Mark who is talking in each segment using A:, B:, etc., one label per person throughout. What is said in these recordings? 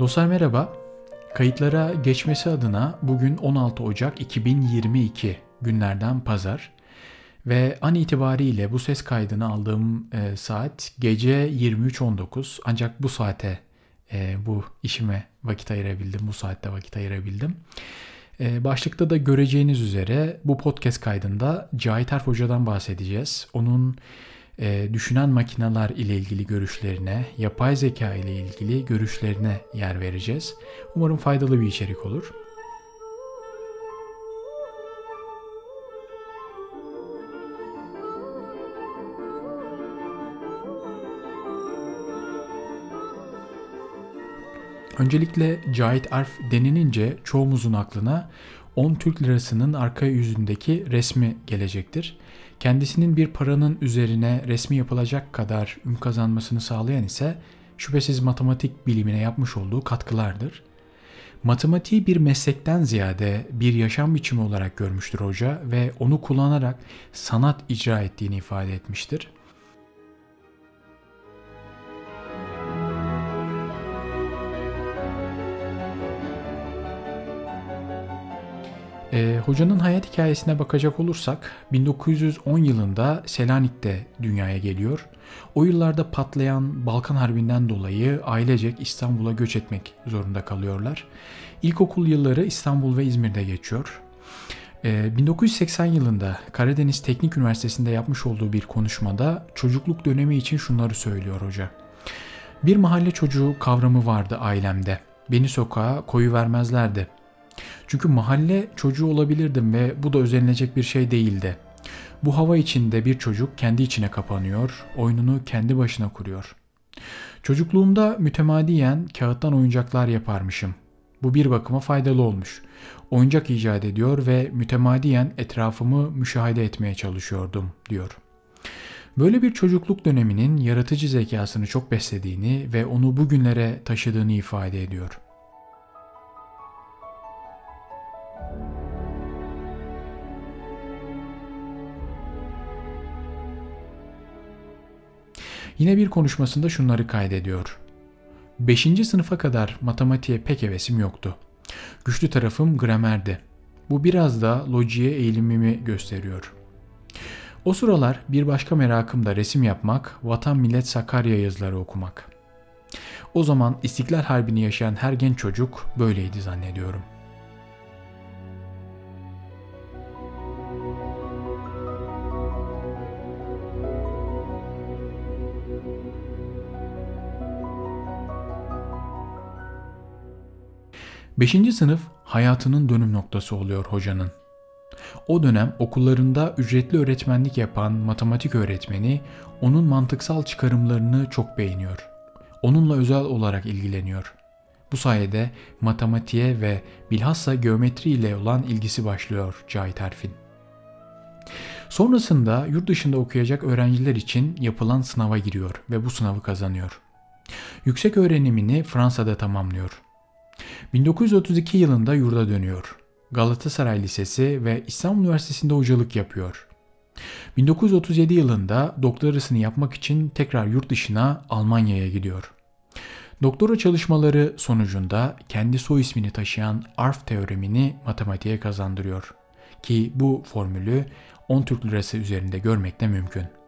A: Dostlar merhaba. Kayıtlara geçmesi adına bugün 16 Ocak 2022 günlerden pazar ve an itibariyle bu ses kaydını aldığım e, saat gece 23.19 ancak bu saate e, bu işime vakit ayırabildim bu saatte vakit ayırabildim. E, başlıkta da göreceğiniz üzere bu podcast kaydında Cahit Erf Hoca'dan bahsedeceğiz. Onun e, düşünen makineler ile ilgili görüşlerine, yapay zeka ile ilgili görüşlerine yer vereceğiz. Umarım faydalı bir içerik olur. Öncelikle Cahit Arf denilince çoğumuzun aklına 10 Türk lirasının arka yüzündeki resmi gelecektir. Kendisinin bir paranın üzerine resmi yapılacak kadar ün kazanmasını sağlayan ise şüphesiz matematik bilimine yapmış olduğu katkılardır. Matematiği bir meslekten ziyade bir yaşam biçimi olarak görmüştür hoca ve onu kullanarak sanat icra ettiğini ifade etmiştir. E, hocanın hayat hikayesine bakacak olursak 1910 yılında Selanik'te dünyaya geliyor. O yıllarda patlayan Balkan Harbi'nden dolayı ailecek İstanbul'a göç etmek zorunda kalıyorlar. İlkokul yılları İstanbul ve İzmir'de geçiyor. E, 1980 yılında Karadeniz Teknik Üniversitesi'nde yapmış olduğu bir konuşmada çocukluk dönemi için şunları söylüyor hoca. Bir mahalle çocuğu kavramı vardı ailemde. Beni sokağa koyu vermezlerdi. Çünkü mahalle çocuğu olabilirdim ve bu da özenilecek bir şey değildi. Bu hava içinde bir çocuk kendi içine kapanıyor, oyununu kendi başına kuruyor. Çocukluğumda mütemadiyen kağıttan oyuncaklar yaparmışım. Bu bir bakıma faydalı olmuş. Oyuncak icat ediyor ve mütemadiyen etrafımı müşahede etmeye çalışıyordum, diyor. Böyle bir çocukluk döneminin yaratıcı zekasını çok beslediğini ve onu bugünlere taşıdığını ifade ediyor.'' Yine bir konuşmasında şunları kaydediyor. 5. sınıfa kadar matematiğe pek hevesim yoktu. Güçlü tarafım gramerdi. Bu biraz da lojiye eğilimimi gösteriyor. O sıralar bir başka merakım da resim yapmak, Vatan Millet Sakarya yazıları okumak. O zaman İstiklal Harbi'ni yaşayan her genç çocuk böyleydi zannediyorum.'' Beşinci sınıf hayatının dönüm noktası oluyor hocanın. O dönem okullarında ücretli öğretmenlik yapan matematik öğretmeni onun mantıksal çıkarımlarını çok beğeniyor. Onunla özel olarak ilgileniyor. Bu sayede matematiğe ve bilhassa geometri ile olan ilgisi başlıyor Cahit Erfin. Sonrasında yurt dışında okuyacak öğrenciler için yapılan sınava giriyor ve bu sınavı kazanıyor. Yüksek öğrenimini Fransa'da tamamlıyor. 1932 yılında yurda dönüyor. Galatasaray Lisesi ve İstanbul Üniversitesi'nde hocalık yapıyor. 1937 yılında doktorasını yapmak için tekrar yurt dışına Almanya'ya gidiyor. Doktora çalışmaları sonucunda kendi soy ismini taşıyan ARF teoremini matematiğe kazandırıyor. Ki bu formülü 10 Türk Lirası üzerinde görmek de mümkün.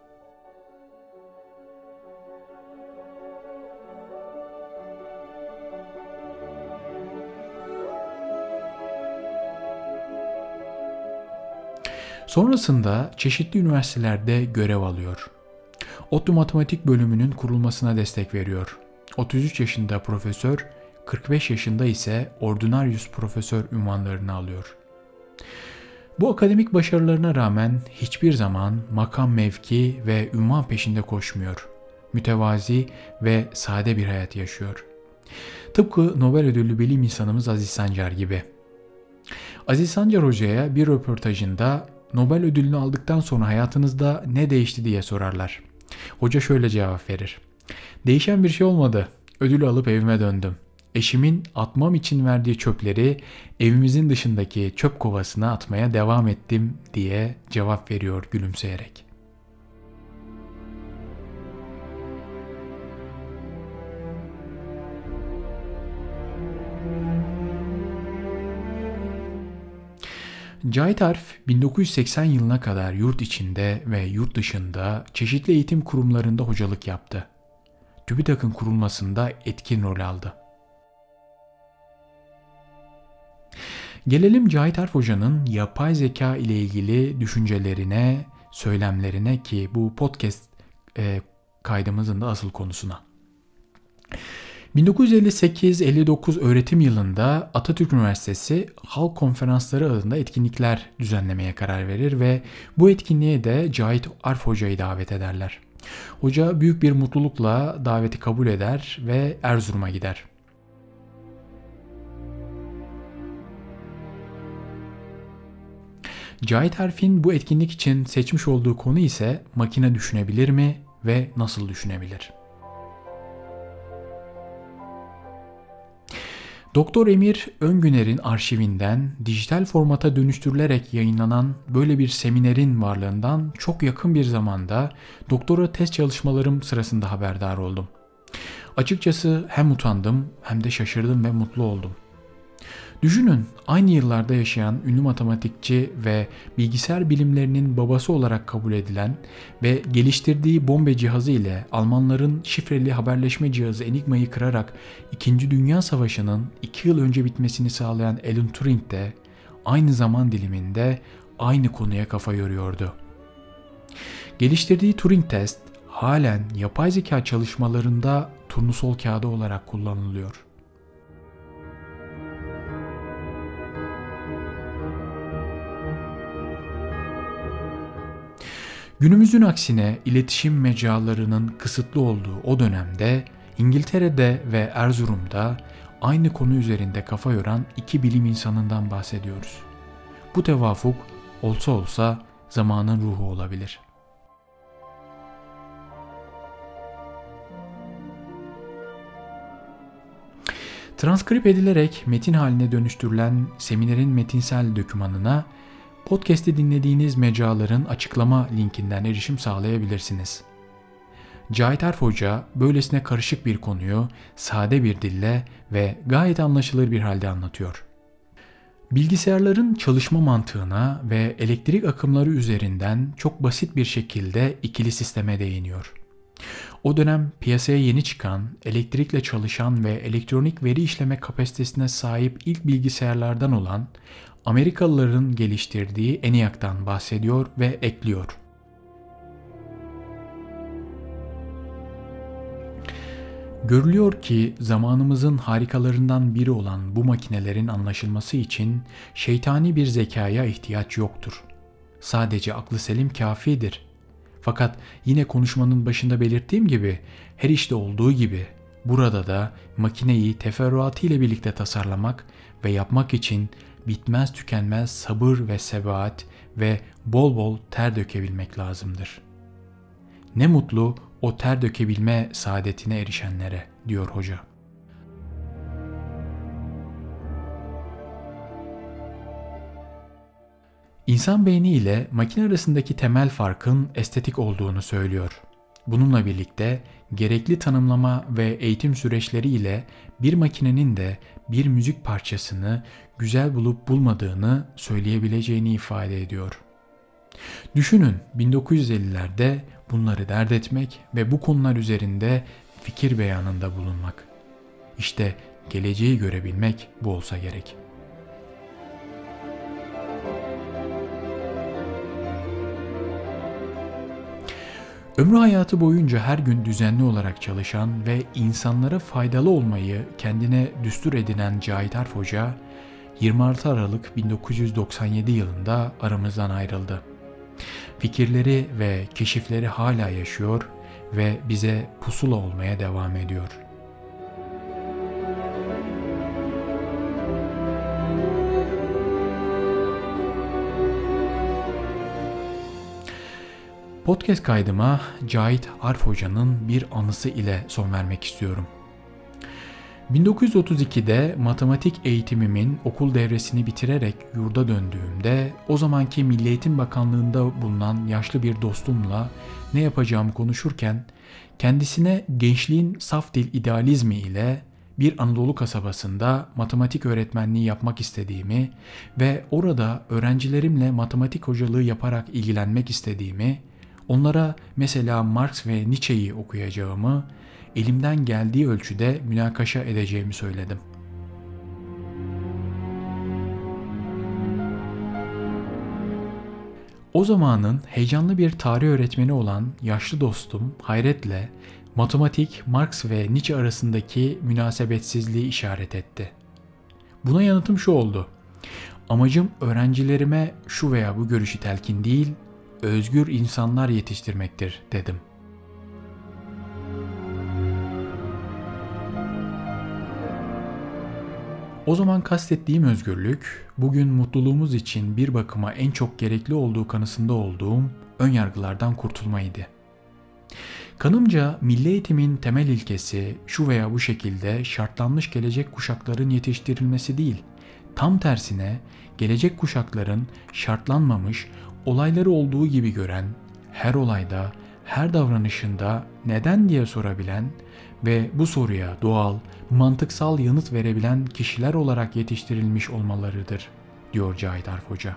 A: Sonrasında çeşitli üniversitelerde görev alıyor. ODTÜ Matematik bölümünün kurulmasına destek veriyor. 33 yaşında profesör, 45 yaşında ise ordinarius profesör ünvanlarını alıyor. Bu akademik başarılarına rağmen hiçbir zaman makam mevki ve ünvan peşinde koşmuyor. Mütevazi ve sade bir hayat yaşıyor. Tıpkı Nobel ödüllü bilim insanımız Aziz Sancar gibi. Aziz Sancar Hoca'ya bir röportajında Nobel ödülünü aldıktan sonra hayatınızda ne değişti diye sorarlar. Hoca şöyle cevap verir. Değişen bir şey olmadı. Ödülü alıp evime döndüm. Eşimin atmam için verdiği çöpleri evimizin dışındaki çöp kovasına atmaya devam ettim diye cevap veriyor gülümseyerek. Cahit Arf 1980 yılına kadar yurt içinde ve yurt dışında çeşitli eğitim kurumlarında hocalık yaptı. TÜBİTAK'ın kurulmasında etkin rol aldı. Gelelim Cahit Arf Hoca'nın yapay zeka ile ilgili düşüncelerine, söylemlerine ki bu podcast e, kaydımızın da asıl konusuna. 1958-59 öğretim yılında Atatürk Üniversitesi Halk Konferansları adında etkinlikler düzenlemeye karar verir ve bu etkinliğe de Cahit Arf Hoca'yı davet ederler. Hoca büyük bir mutlulukla daveti kabul eder ve Erzurum'a gider. Cahit Arf'in bu etkinlik için seçmiş olduğu konu ise makine düşünebilir mi ve nasıl düşünebilir? Doktor Emir Öngüner'in arşivinden dijital formata dönüştürülerek yayınlanan böyle bir seminerin varlığından çok yakın bir zamanda doktora test çalışmalarım sırasında haberdar oldum. Açıkçası hem utandım hem de şaşırdım ve mutlu oldum. Düşünün aynı yıllarda yaşayan ünlü matematikçi ve bilgisayar bilimlerinin babası olarak kabul edilen ve geliştirdiği bombe cihazı ile Almanların şifreli haberleşme cihazı Enigma'yı kırarak 2. Dünya Savaşı'nın 2 yıl önce bitmesini sağlayan Alan Turing de aynı zaman diliminde aynı konuya kafa yoruyordu. Geliştirdiği Turing test halen yapay zeka çalışmalarında turnusol kağıdı olarak kullanılıyor. Günümüzün aksine iletişim mecralarının kısıtlı olduğu o dönemde İngiltere'de ve Erzurum'da aynı konu üzerinde kafa yoran iki bilim insanından bahsediyoruz. Bu tevafuk olsa olsa zamanın ruhu olabilir. Transkrip edilerek metin haline dönüştürülen seminerin metinsel dokümanına Podcast'i dinlediğiniz mecraların açıklama linkinden erişim sağlayabilirsiniz. Cahit Arf Hoca böylesine karışık bir konuyu sade bir dille ve gayet anlaşılır bir halde anlatıyor. Bilgisayarların çalışma mantığına ve elektrik akımları üzerinden çok basit bir şekilde ikili sisteme değiniyor. O dönem piyasaya yeni çıkan, elektrikle çalışan ve elektronik veri işleme kapasitesine sahip ilk bilgisayarlardan olan Amerikalıların geliştirdiği ENIAC'tan bahsediyor ve ekliyor. Görülüyor ki zamanımızın harikalarından biri olan bu makinelerin anlaşılması için şeytani bir zekaya ihtiyaç yoktur. Sadece aklı selim kafidir. Fakat yine konuşmanın başında belirttiğim gibi her işte olduğu gibi burada da makineyi teferruatı ile birlikte tasarlamak ve yapmak için bitmez tükenmez sabır ve sebat ve bol bol ter dökebilmek lazımdır. Ne mutlu o ter dökebilme saadetine erişenlere diyor hoca. İnsan beyni ile makine arasındaki temel farkın estetik olduğunu söylüyor. Bununla birlikte gerekli tanımlama ve eğitim süreçleri ile bir makinenin de bir müzik parçasını güzel bulup bulmadığını söyleyebileceğini ifade ediyor. Düşünün 1950'lerde bunları dert etmek ve bu konular üzerinde fikir beyanında bulunmak. İşte geleceği görebilmek bu olsa gerek.'' Ömrü hayatı boyunca her gün düzenli olarak çalışan ve insanlara faydalı olmayı kendine düstur edinen Cahit Arf Hoca, 26 Aralık 1997 yılında aramızdan ayrıldı. Fikirleri ve keşifleri hala yaşıyor ve bize pusula olmaya devam ediyor. Podcast kaydıma Cahit Arf Hoca'nın bir anısı ile son vermek istiyorum. 1932'de matematik eğitimimin okul devresini bitirerek yurda döndüğümde o zamanki Milli Eğitim Bakanlığı'nda bulunan yaşlı bir dostumla ne yapacağımı konuşurken kendisine gençliğin saf dil idealizmi ile bir Anadolu kasabasında matematik öğretmenliği yapmak istediğimi ve orada öğrencilerimle matematik hocalığı yaparak ilgilenmek istediğimi, onlara mesela Marx ve Nietzsche'yi okuyacağımı, elimden geldiği ölçüde münakaşa edeceğimi söyledim. O zamanın heyecanlı bir tarih öğretmeni olan yaşlı dostum hayretle matematik, Marx ve Nietzsche arasındaki münasebetsizliği işaret etti. Buna yanıtım şu oldu. Amacım öğrencilerime şu veya bu görüşü telkin değil, özgür insanlar yetiştirmektir dedim. O zaman kastettiğim özgürlük, bugün mutluluğumuz için bir bakıma en çok gerekli olduğu kanısında olduğum ön yargılardan kurtulmaydı. Kanımca milli eğitimin temel ilkesi şu veya bu şekilde şartlanmış gelecek kuşakların yetiştirilmesi değil, tam tersine gelecek kuşakların şartlanmamış, olayları olduğu gibi gören, her olayda, her davranışında neden diye sorabilen ve bu soruya doğal, mantıksal yanıt verebilen kişiler olarak yetiştirilmiş olmalarıdır, diyor Cahit Arf Hoca.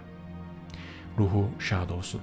A: Ruhu şad olsun.